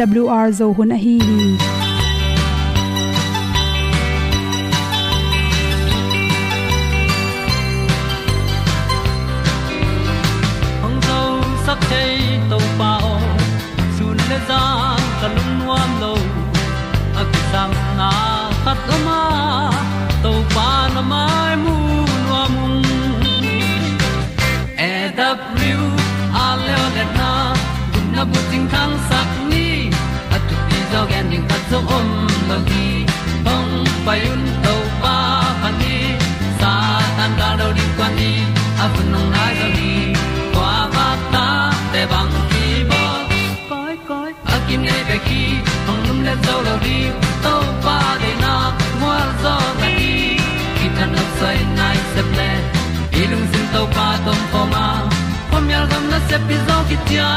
awr zo hun a hi hi. Hong pai un to pa pa ni. Sa tan da do di kwan ni a bu nong nai zo ni kwa ba ta te bang ki bo koi koi a kim nei be ki hong lum le zo lo di to pa de na mo zo ta ni ki tan no sai nai se ple ilung sin to pa tom ko ma. Pom yal gam na se pi zo ki tia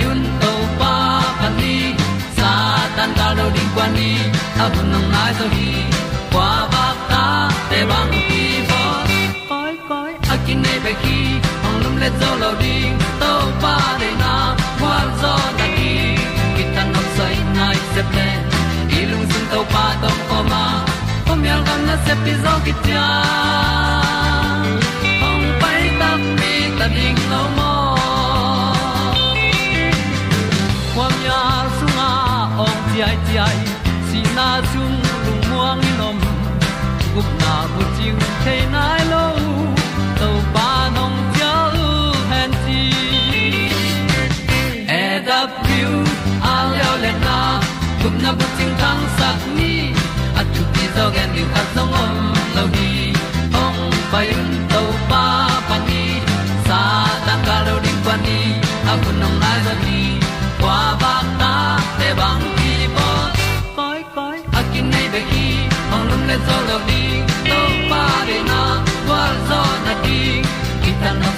hong to pa pa ni, sa tan ga lo di kwa ni, a bu nang mai zo hi. Kwa ba ta te bang ki bo koi koi, a kin nei be ki, ong lum le zo lo di to pa de na kwa zo ta ki. Ki tan nok sai nai se pe ilung sun to pa tom ko ma. Pom yal gam na se pi zo ki ta gup na bu chiu the nai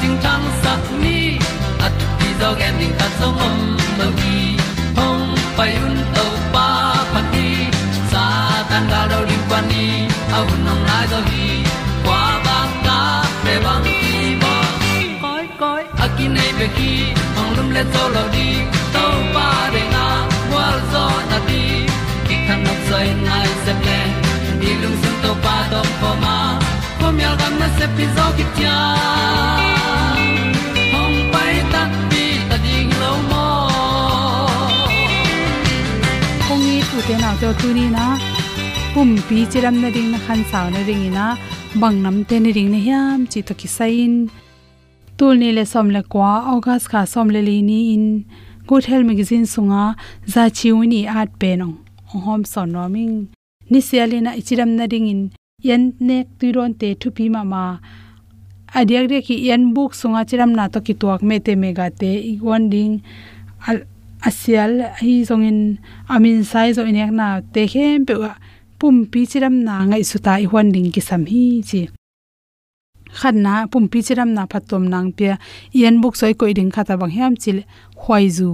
ting tang sat ni at ti dog ending ta so mom mo gi hong pai un to pa pa ti sa tan ga do ri pa ni au nong lai do gi kwa ba ta pe bang ti mo koi koi akin nei be ki hong lum le to lo di to pa de na wa zo na ti ki kan nok sai nai se ple ni lung sun to pa do pa ma. Ko mi gam na se pi zo ki tia tu te na to tu ni na pum pi chiram na ding na khan saw na ring ina bang nam te ni ring na hiam chi to ki sain tul ni le som le kwa august kha som le li ni in good health magazine sunga za chiu ni at pe nong hom son no ming ni sialina ichiram na ring in yan nek tuiron te thu pi ma ma adiak de ki yan book sunga chiram na to ki tuak me te mega te igwan ding al asial, hi zongin amin sai zo inek na te hem pe wa pum pi chiram na ngai su tai hwan ding ki sam hi chi. Khan na pum pi chiram na phatom nang pe yan book soi koi ding khata bang hem chil khwai zu.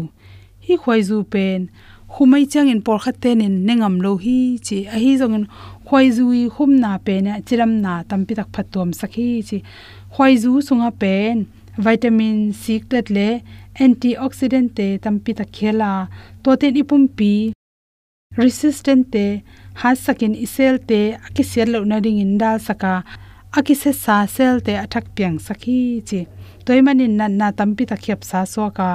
Hi khwai zu pen khumai chang in por khat ten in nengam lo hi chi. A hi zongin khwai zu i khum na pe na chiram na tampi tak phatom sakhi chi. Khwai zu sunga pen, vitamin c tet le antioxidant te tampi ta khela to te ipum pi resistant te ha sakin isel te akisial lo na ring in dal saka aki se sa sel te athak piang sakhi chi. Toy manin na na tampi ta khep sa so ka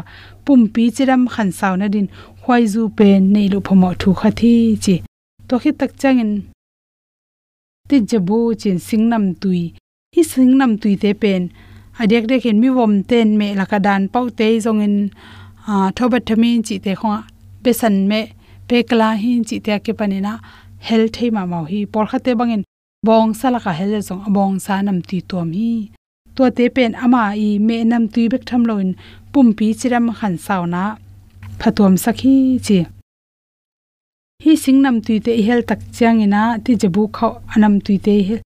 pum pi chiram khan saw na din khwai zu pe nei lu phomo thu khathi chi. To khi tak changin ti jabu chin singnam tui, hi singnam tui te pen adek dek in mi wom ten me laka dan pau te zong in a thobat thamin chi te kho besan me pe kala hin chi te ke panina hel thei ma mau hi por khate bangin bong sala ka hel zong bong sa nam ti tom hi to te pen ama i me nam tui bek tham loin pum pi chiram khan saw na phatom sakhi chi hi singnam tui te hel tak chiang ina ti jabu khaw anam tui te hel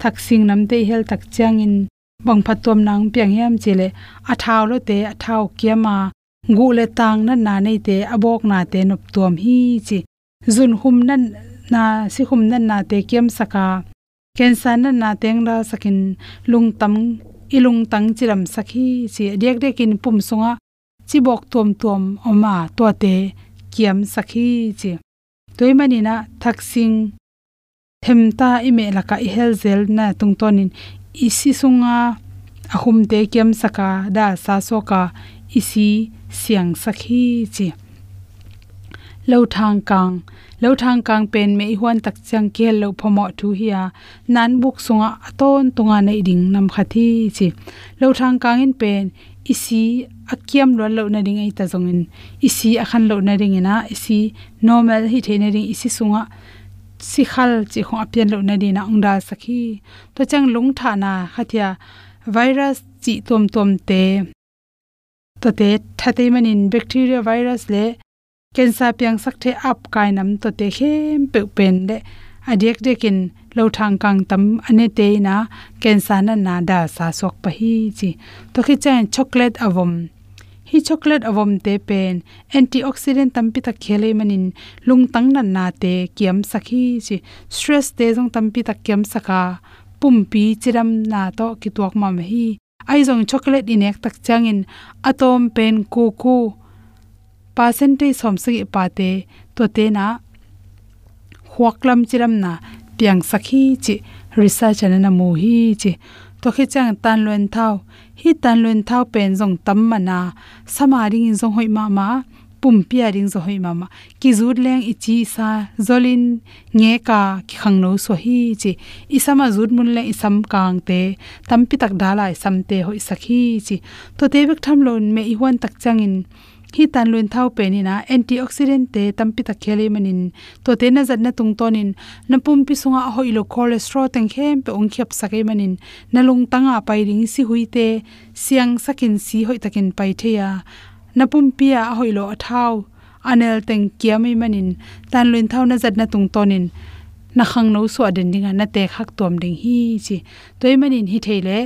thak sing nam te hel tak chiang in bang phatom nang piang yam chele athaw lo te athaw kiama. Ngu le tang na na nei te, abok na te nop tom hi chi. Zun hum nan na, si hum nan na te kiam saka. Ken san na na teng ra sakin lung tam, ilung tang chiram sakhi chi. Dek dek in pum sunga. Chi bok tom tom oma to te kiam sakhi chi. Toimani na thaksing themta ime laka i helzel na tungtonin isi sunga ahum te kem saka da sa soka isi siang sakhi chi. Lo thang kang lo thang kang pen me huan tak chang ke lo phomo thu hiya. Nan buk sunga aton tunga nei ding nam khathi chi. Lo thang kang in pen, isi akiam lo lo na ding ai ta zong in. Isi akhan lo na ring ina, isi normal hi the na ring isi sunga si khal chi khong apian lo na dina ongda sakhi. To chang lung tha na khathia virus chi tom tom te. To te thate manin bacteria virus le cancer piang sak the up kai nam to te hem pe pen de adek dekin lo thang kang tam ane te na cancer na na da sa sok pa hi chi. To khi chen chocolate avom hi chocolate avom te pen. Antioxidant tampi ta khele manin lung tang na na te kiam sakhi chi. Stress te jong tampi ta kiam saka. Pumpi chiram na to ki tuak ma me hi. Ai jong chocolate inek tak changin. Atom pen ku ku percentage pa te. To te na huaklam chiram na piang sakhi chi. Research na mu hi chi. To khi chang tan loen thau hi tan luen thau pen jong tam mana samaring in jong hoi ma ma pum pia ring zo hoi mama ki zur leng ichi sa zolin nge ka ki khang no so hi chi isama zur mun le isam kang te tampi tak dala isam te hoi sakhi chi to te bek tham lon me i huan tak changin hi tan luin thau pe ni na antioxidant te tampi ta khele manin to te na zat na tung tonin na pum pi sunga hoi lo cholesterol teng khem pe ong khep sake manin na lung tanga pai ring si hui te siang sakin si hoi takin pai the ya na pum a hoi lo athau anel teng kiamai manin tan luin thau na zat na tung tonin na khang no so aden dinga na te khak tom ding hi chi. Toy manin hi theile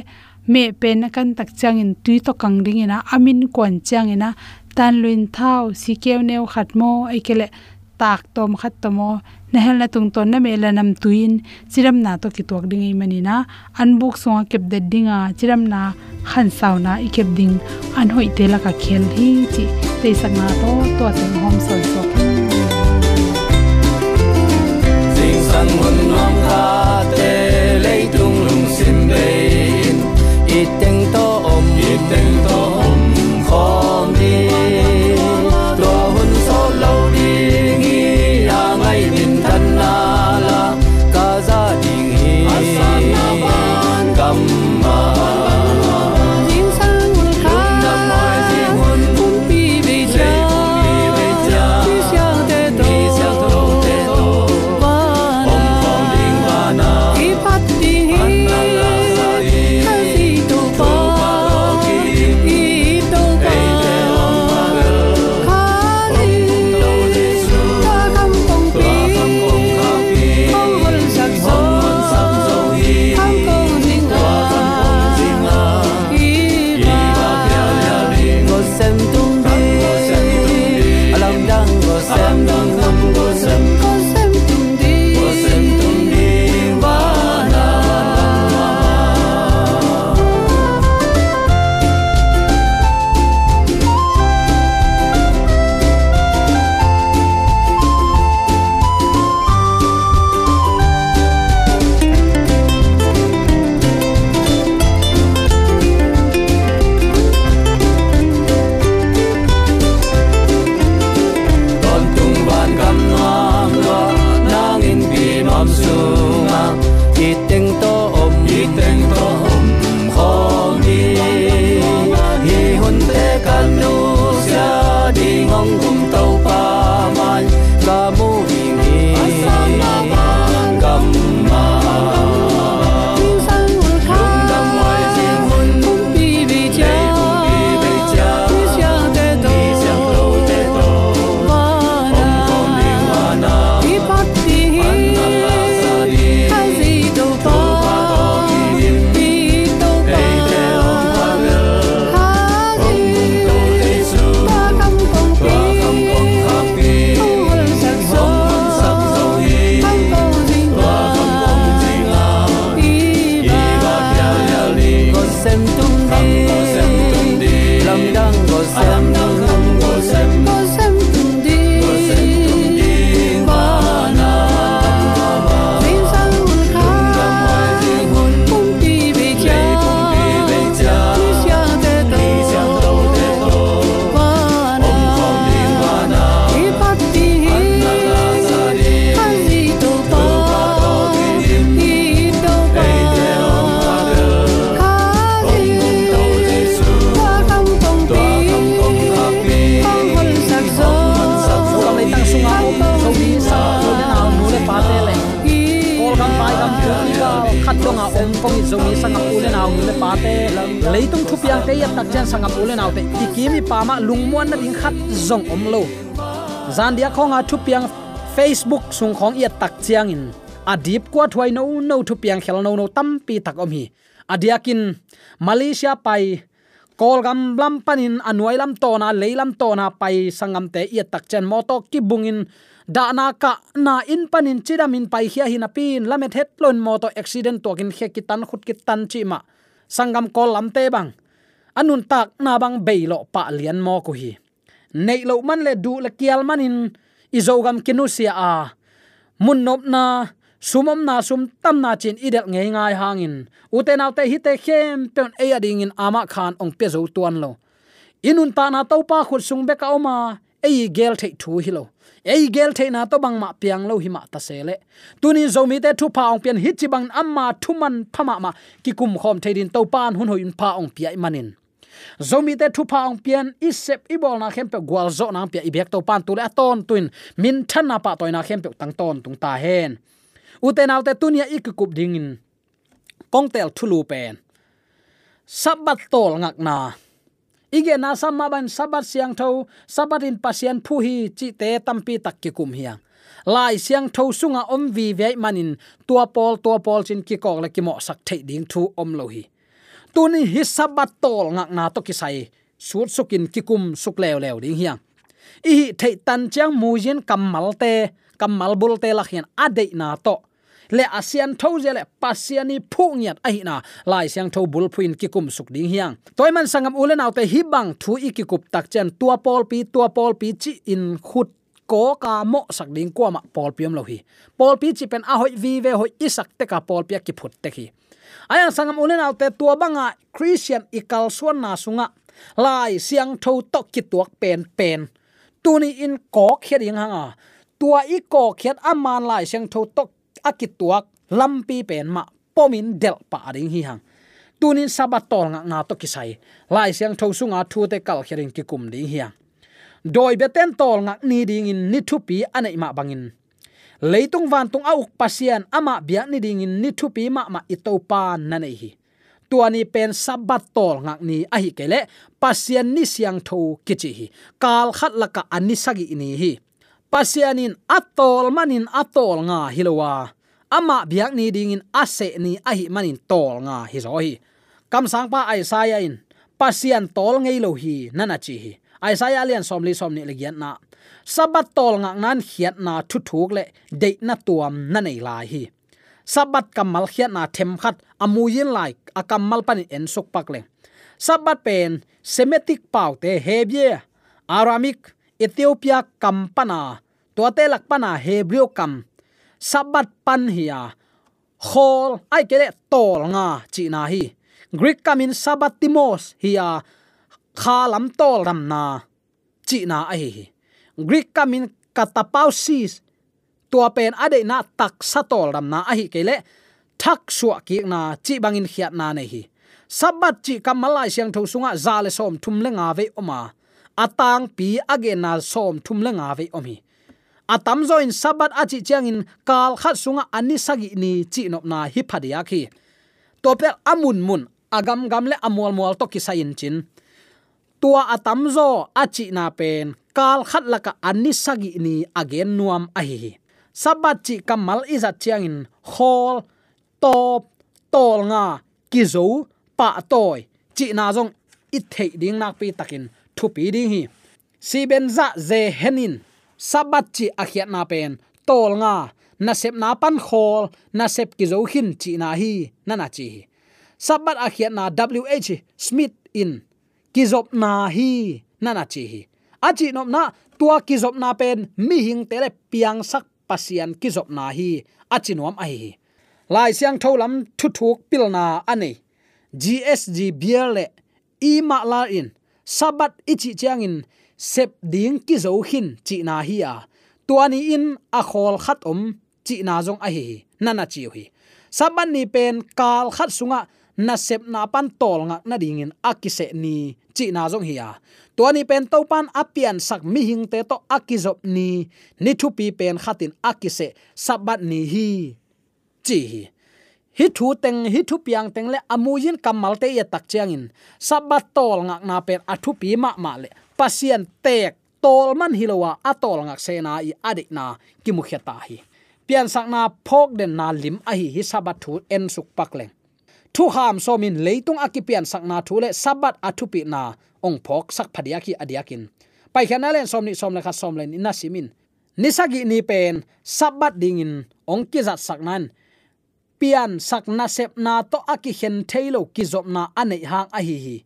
me pen kan tak changin tui to kang ding ina amin kon changina tan luin thau si keu neu khat mo ai kele tak tom khat tomo. Nehel na tung ton na me la nam tuin. Chiram na to ki tok ding mani na. An buk so kep de dinga. Chiram na khan saw na i kep ding. An hoi te la ka khel hi chi. Te sak na to to ten hom sol so. Sing sang hun nom kha te lei tung lung sim be i teng to om i teng to om khom 一 Congo. Pa ma lungmuan na ding khat zong om lo. Zan dia khonga thu piang facebook sung khong ya tak chiang in. Adip kwa thwai no no thu piang khel no no tam pi tak om hi. Adiakin malaysia pai kolgam lam panin anuai lam to na leilam to na pai sangam te ya tak chen mo to ki bungin da na ka na in panin chidamin pai hia hin pin, lamet het lon mo to accident to kin khe kitan khut kitan chi ma. Sangam kol lam te bang anun tak na bang beilo pa lian mo ko hi. Nei lo man le du le kial manin izogam kinusia a. Mun nop na, sumom na sum tam na chin idel nge ngai hangin. Uten autte hi te khem pen e ading in ama khan ong pe zo tuan lo. Inun ta na to pa khut sung be ka oma e gel thei thu hi lo. E gel thei na to bang ma piang lo hi ma ta sele tuni zo mi te thu pa ong pian hi chi bang amma thuman phama ma ki kum khom thei din to pan hun hoin pa ong pi ai manin zomi te thu pa ong pian, isep ibol na khem pe gwal zo na pe i bek to pan tu le ton tuin. Min than na pa toy na khem pe tang ton tung ta hen. Uten autte tunia ikup dingin. Kongtel thulu pen. Sabat tol ngak na. Ige na samma ban sabat siang tho sabat in pasien phu hi chi te tampi tak ki kum hiang lai siang tho sunga om vi ve manin. Tua pol tua pol chin ki kok la ki mo sak thei ding thu om lo hi tuni hi sabat tol ngak na to kisai. Suot sukin kikum suk lew lew ding hiang. I thei tan chang mujin kamal te kamal bul te la hian ade na to. Le asian tho je le pasiani phungiat ai na. Lai siang tho bul phuin kikum suk ding hiang. Toy man sangam ulen autte hi bang thu i kikup tak chen tua pol pi, tua pol pi chi in khut ko ka mo sak ding ko ma pol piam lo hi. Pol pi chi pen a hoi vi ve hoi isak te ka pol pia ki phut te hi. Aya sangam ulen autte tua banga christian ikal suan na sunga. Lai siang tho to ki tuak pen pen. Tuni in ko kheding hanga. Tua i ko khet aman lai siang tho to akituak lampi pen ma pomin del pa ding hi hang. Tunin sabatol nga nga to kisai lai siang tho sunga thu te kal khering ki kum ding hiang doi beten tol ngak ni ding in, ni thu pi anei ma bangin leitung van tung auk pasian ama bia ni ding in, ni thu pi ma ma ito pan na hi. Tuani pen sabat tol ngak ni ahi hi kele pasian ni siang tho kichi hi. Kal khat laka anisagi ini hi. Pasianin atol manin atol nga hilowa ama biak ni dingin ase ni ahi hi manin tol nga hi zo hi. Kam sang pa ai sa in pasian tol ngei lo hi nana chi hi ai lian som li som ni le gian na. Sabat tol nga nan hiat na thu thuk le de na tuam na nei lai hi. Sabat kamal hiat na them khat amuyin lai akamal pan en sok pak le. Sabat pen semitic pau te hebie aramic, ethiopia kampana to te lak pana hebrew kam. Sabat pan hiya khol, ai kele tol nga chi na hi. Greek kamin sabatimos hiya khalam tol ram na. Chi na ai hi greek kamin katapausis tua pen ade na tak satol ram na ai kele thak suwa ki na chi bangin khiat na nei hi. Sabat chi kamalai siang tho sunga zale som thum le nga ve oma atang pi age na som thum le nga ve omi atam zo in sabat achi chiang in kal khat sunga ani sagi ni chi nop na hi phadiya khi to amun mun, agam gam le amol mol to ki sain chin tua atam zo achi na pen. Kal khat laka anni sagi ni again nuam ahi sabat chi kamal iza chiang in khol, top, tol nga kizo pa toy. Chi na jong i thei ding nak pi takin. Thu pi ding hi. Si ben za ze henin. Sabat chi akhiat na pen. Tol nga, na sep na pan khol, na sep ki zo hin chi na hi, na na chi sabat akhiat na wh smith in kizop na hi nana chi hi. Achi nom na, tua kizop na pen, mi hing tele piang sak pasian kizop na hi. Achi nom ai hi lai siang tholam thu thuk pil ane gsg bier le, i ma la in. Sabat ichi chiang in, sep ding ki zo hin chi na hi a. Tuani in, a khol khat om chi na jong a hi nana chi hi. Saban ni pen, kal khat sunga, na sep na pan tol nga na ding in akise ni chi na jong hi a. Tuani pen to pan apian sak mi hing te to akizop ni ni thu pi pen khatin akise sabat ni hi. Chi hi. Hi thu teng, hi thu piang teng le amuin kamal te ya tak chiangin sabat tol ngak na pen athu pi ma ma le. Pasien tek, tol man hilowa atol ngak se na i adik na ki mu khata hi. Pian sak na phok den na lim a hi hi sabat thu en suk pak leng thu ham so min leitung akipian sakna thu le sabat athupi na ong phok sak phadia ki adiakin. Pai khana len som ni som le kha som len ina simin nisagi ni pen sabat dingin ong ki zat saknan pian sakna sep na to aki hen thailo ki zop na anei hang a hi hi.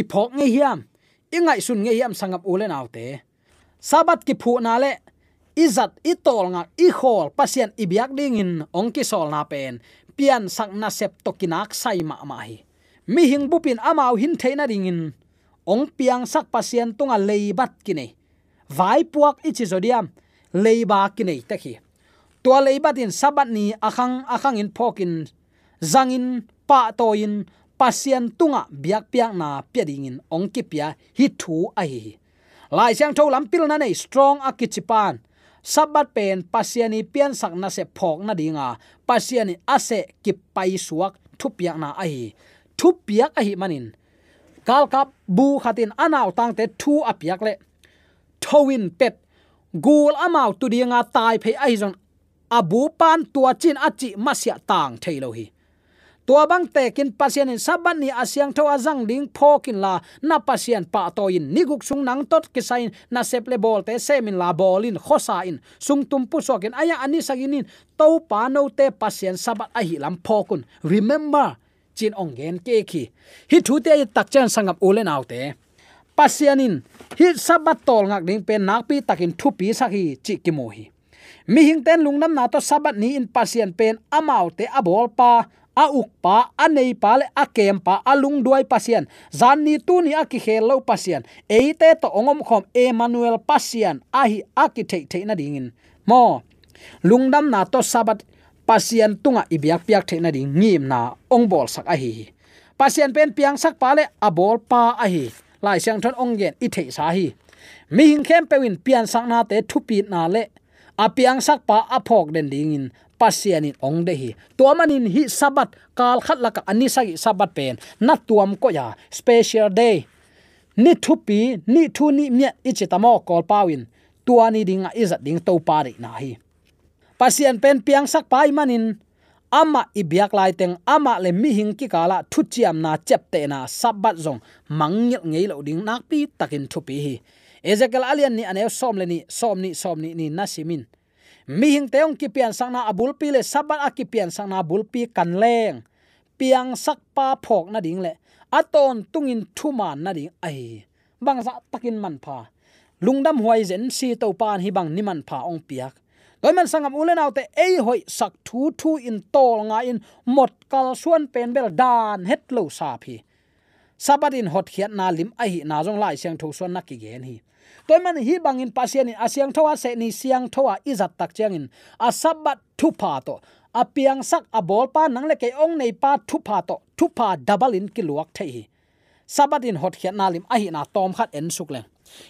I phok nge hiam. Ingai sun nge hiam sangap ulen autte sabat ki phu na le. Izat itol tol nga i khol pasien ibyak dingin ong ki sol na pen pian sak na sep tokinak sai ma ma hi. Mi hing bupin amao hin theina ringin. Ong piang sak pasien tunga leibat kine. Vai puak ichi zodiam, leiba kine takhi to leibat in sabat ni akhang akhang in phokin. Zangin, pa toin pasien tunga biak piak na piadingin ong ki pia hi thu ai lai sang tho lam pil na nei, strong akichipan sabat pen pasiani pian sak na se phok na dinga. Pasiani ase ki pai suak thupiak na a thupiak thu manin. Kal kap bu khatin anaw tang te thu apiak le. Thowin pet. Gul amau tu dinga tai phe ai zon. Abu pan tua chin achi masya tang thailo hi tua bang te kin pasien in saban ni asyang tho azang ding phokin la. Na pasien pa to in niguk sung nang tot ki sain na seple bol te semin la bolin khosa in. Sung tum pu sokin aya, ani saginin to pa no te pasien sabat a hi lam phokun remember, chin ong gen ke khi hi thu te tak chen sangam ulen autte pasianin hi sabat tol ngak ding pen nak pi takin thu pi sakhi chi ki mo hi. Mi hing ten lungnam na to sabat ni in pasien pen amau te abol pa a uk pa, a nei pa le, a kem pa, a lung duai pasian zan ni tu ni a ki khel lo pasian eite to ongom khom emmanuel pasian a hi a ki thei thei na dingin mo lungdam na to sabat pasian tunga ibyak piak theina ding. Ngim na ong bol sak a hi pasian pen piang sak pa le, a bol pa a hi. Lai siang thon ong gen i thei sa hi. Mi hing khem pewin pian sak na te thu pi na le. A piang sak pa a phok den ding in pasianin ong de hi manin hi sabat kal khat laka ani sagi sabat pen. Na tuam ko ya. Special day. Ni thu pi ni thu ni mya ichitamo kol pawin. Tuani dinga izat ding to pari na hi. Pasian pen piang sak pai manin. Ama ibyak lai teng, ama le mi hing ki kala thu chiam na chep te na sabat zong. Mangil ngei lo ding nak pi takin thu pi hi. Ezekiel alian ni ane som le ni, som ni som ni ni nasimin mi hing teong ki pian sang na abul pi le sabat a ki pian sang na bul pi kan leng. Piang sak pa phok na ding le aton tungin thuma na ding, ai, bang za takin man pha. Lungdam huai zen si to pan hi bang ni man pha ong piak. Toy man sangam ulen autte ei hoi, sak thu thu in tol nga in, mot kal suan pen bel dan het lo sa phi. Sabatin hot khiat na lim ai na jong lai siang tho suan na ki gen hi toiman hi bangin pasian in asyang thowa se ni siang thowa izat tak changin asabat thu pa to. Apiang sak abol pa nang le ke ong nei pa thu pa to. Thu pa double in ki luak thei hi. Sabatin hot khiat nalim a hi na tom khat en suk le.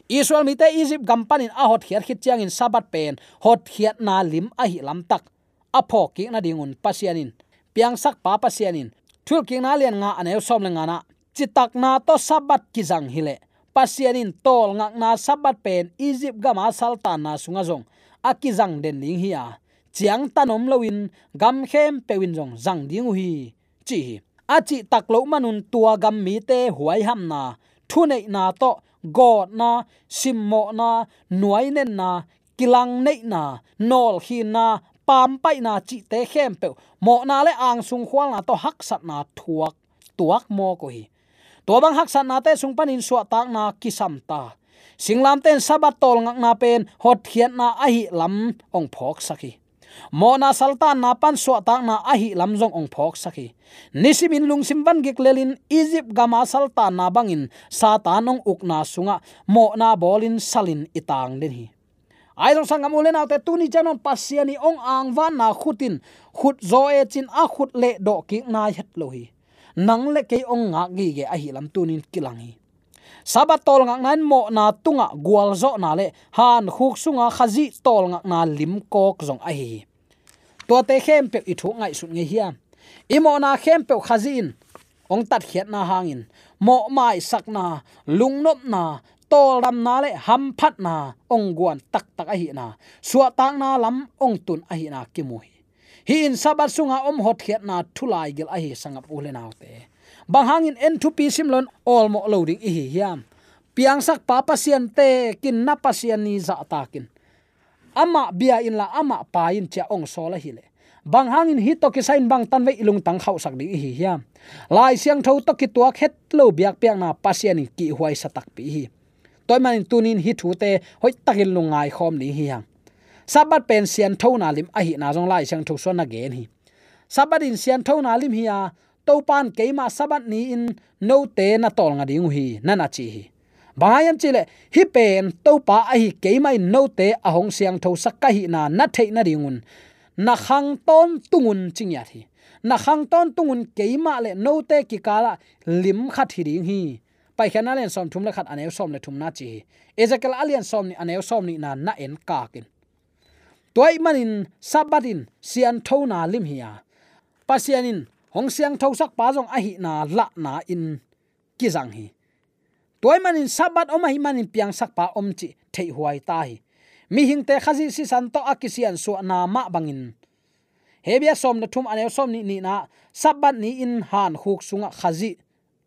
Israel mi te egypt gampanin a hot khiat khit changin sabat pen. Hot khiat na lim a hi lam tak. A pho ki na dingun pasianin. Piang sak pa pasianin. Thul king na lian nga anew som le nga na. Chitak na to sabat ki jang hile pasianin tol ngak na sabat pen egypt gama saltan na sunga jong akizang den ling hi a. Chiang tanom loin gam khem pewin jong zang ding hi chi achi taklo manun tua gam mi te huai ham na. Thunei na to god na simmo na, nuai nen na, kilang nei na, nol hi na, pam pai na chi te khem pe. Mo na le ang sung khwal na to hak sat na thuak, tuak mo ko hi to bang hak sat na te sung panin suwa tak na kisam ta. Singlam ten sabat tol ngak na pen, hot khiat na ahi lam ong phok saki. Mona sultan na pan suwa tak na ahi lam lamjong ong phok saki. Nisimin lung ban gik lelin egypt gama sultan na bangin satan ong ukna sunga, mo na bolin salin itang den hi. Ai dong sangam ulen te tuni janon pasiani ong ang van na khutin, khut zo e chin a khut le do ki na het lohi hi nang le ke ong nga gi ge a hi lam tunin kilangi sabat tol ngak nan mo na tunga gwal zo na le, han khuk sunga khazi tol ngak na lim kok zong a hi. To te khem pe i thu ngai sun nge hiam imo na khem pe khazin ong tat khiat na hangin mo mai sak na, lung nop na, tol ram na le, ham phat na, ong guan tak tak a hi na. Suwa tak na lam ong tun a hi na kimu hi hi in sabat sunga om hot khiat na thulai gel a hi sangap ule naw te. Bang hangin en thu pi simlon all mo loading hi hiam. Piang sak pa pasien te kin na pasien ni za takin ama bia in la ama pa in cha ong so la hi le. Bang hangin hi to ki sain bang tan ve ilung tang khau sak ding hi hiam. Lai siang tho to ki tuak het lo biak piak na pasien ki huai satak pi hi. Toy manin tunin hi thu te hoi takin lungai khom ni hi hang sabat pen sian thona lim a hi na jong lai siang tho so na gen hi. Sabat in sian thona lim hi ya to pan keima sabat ni in no te na tol nga ding hi, na na chi hi. Bayam chile hi pen to pa a hi keima in no te a hong siang tho sakka hi na na thei na ringun na khang ton tungun chingya thi na khang ton tungun keima le no te ki kala lim khat hi ring hi. Pai khana len som thum la khat anew som le thum na chi ezekiel alien som ni anew som ni na na en ka kin toy manin sabatin sian thona lim hiya pasianin hong siang thau sak pa jong a hi na la na in ki jang hi. Toy manin sabat om hi manin piang sak pa om chi thei huai ta hi. Mi hing te khazi si san to akisian su na ma bangin hebia som na thum ane som ni ni na sabat ni in han huk sunga khazi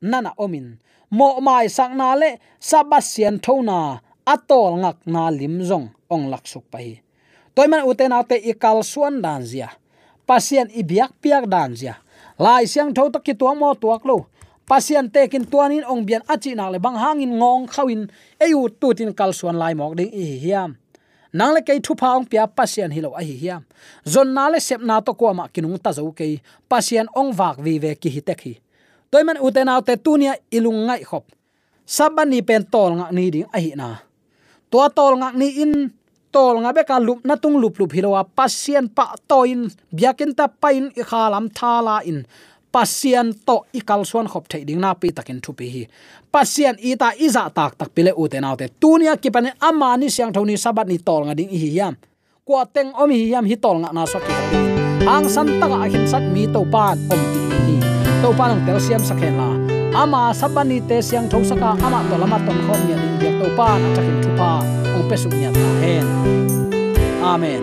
nana omin mo mai sang na le sabat sian thona atol ngak na lim jong ong lak suk pai hi man uten autte ikal suan dan zia. Pasien ibiak piak dan zia. Lai siang tho to ki tuang mo tuak lo. Pasien te kin tuanin ong bian achi nak le bang hangin ngong khawin. Eu tutin kal suan lai mok ding i hiam. Nang le kei thu pa ong pia pasien hilo a hi hiam. Zon na le sep na to kwa ma kinung ta zo kei. Pasien ong wak vi ve ki hi tek hi. Toy man uten au tunia ilung ngai khop. Sabani pen tol nga ni ding a hi na. To tol nga ni in tol nga beka lup na tung lup lup hilowa. Pasien pa toin biakin ta pain i khalam thala in. Pasien to ikal suan khop thei ding na pi takin thu pi hi. Pasian ita iza tak tak pile u te naw te. Tunia ki pane ama ni siang thoni sabat ni tol nga ding hi yam kwa teng om hi yam hi tol nga na so ki hang san ta ga hin sat mi to pan om ti hi. To pan ang tel siam sakhen la ama sabani te siang tho saka, ama to lama ton khom nya ni to pan achakin thu pa, ong pe sung nya ta hen. Amen.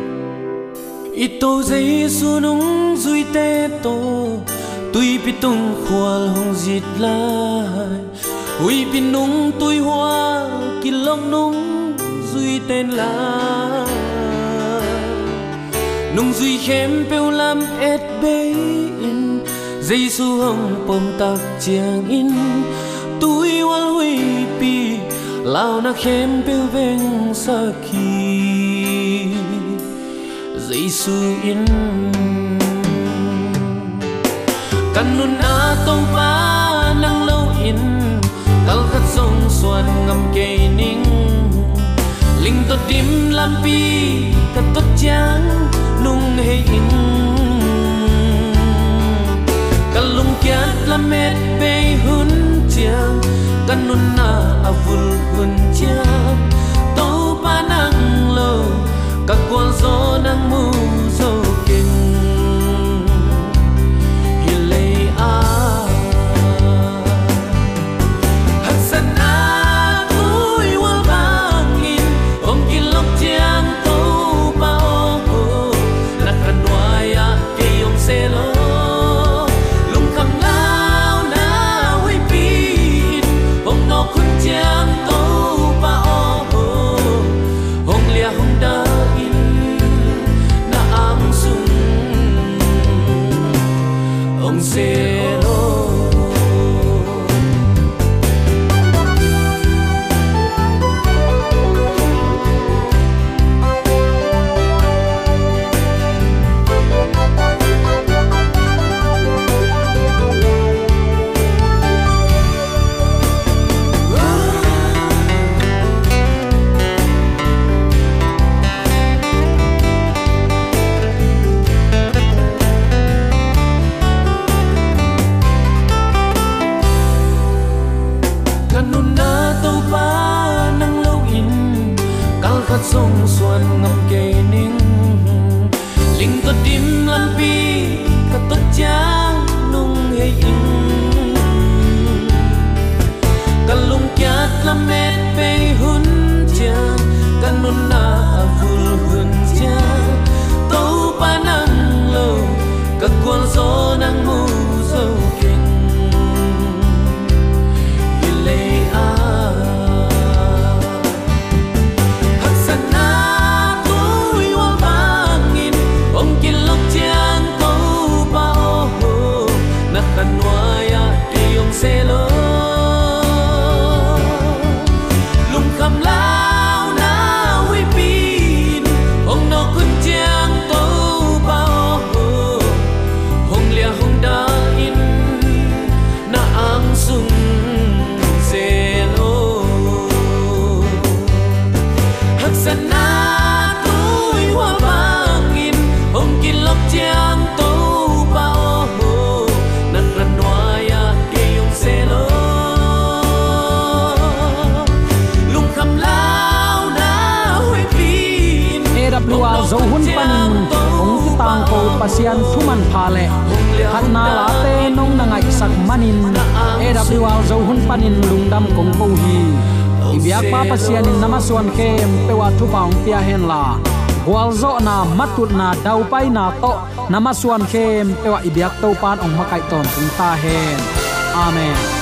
Ito giêsu nung duy te to tuy bị tung khoal hong jit la ui bị nung hoa kỳ long nung duy tên là nung duy khem bêu lam et bê in giêsu hong pom tak chiang in tui wal huy pi, lao na khem pe veng sa khi. Giêsu in. Kanun a tong pa nang lo in kal khat song suan ngam ke ning ling to tim lam pi kat to chang nung he in kiat kyat la met pe hun chiang kan nun na avul hun chiang to pa nang lo ka kwal zo nang mu pasian thuman phale khat na la te nong na ngai sak manin. AWR zo hun panin lungdam kong ko hi ibyak pa pasian in namaswan kem pewa thu paung pia hen la. Gwal zo na matut na dau pai na to. Namaswan kem pewa ibyak to pan ong makai ton tung ta hen. Amen.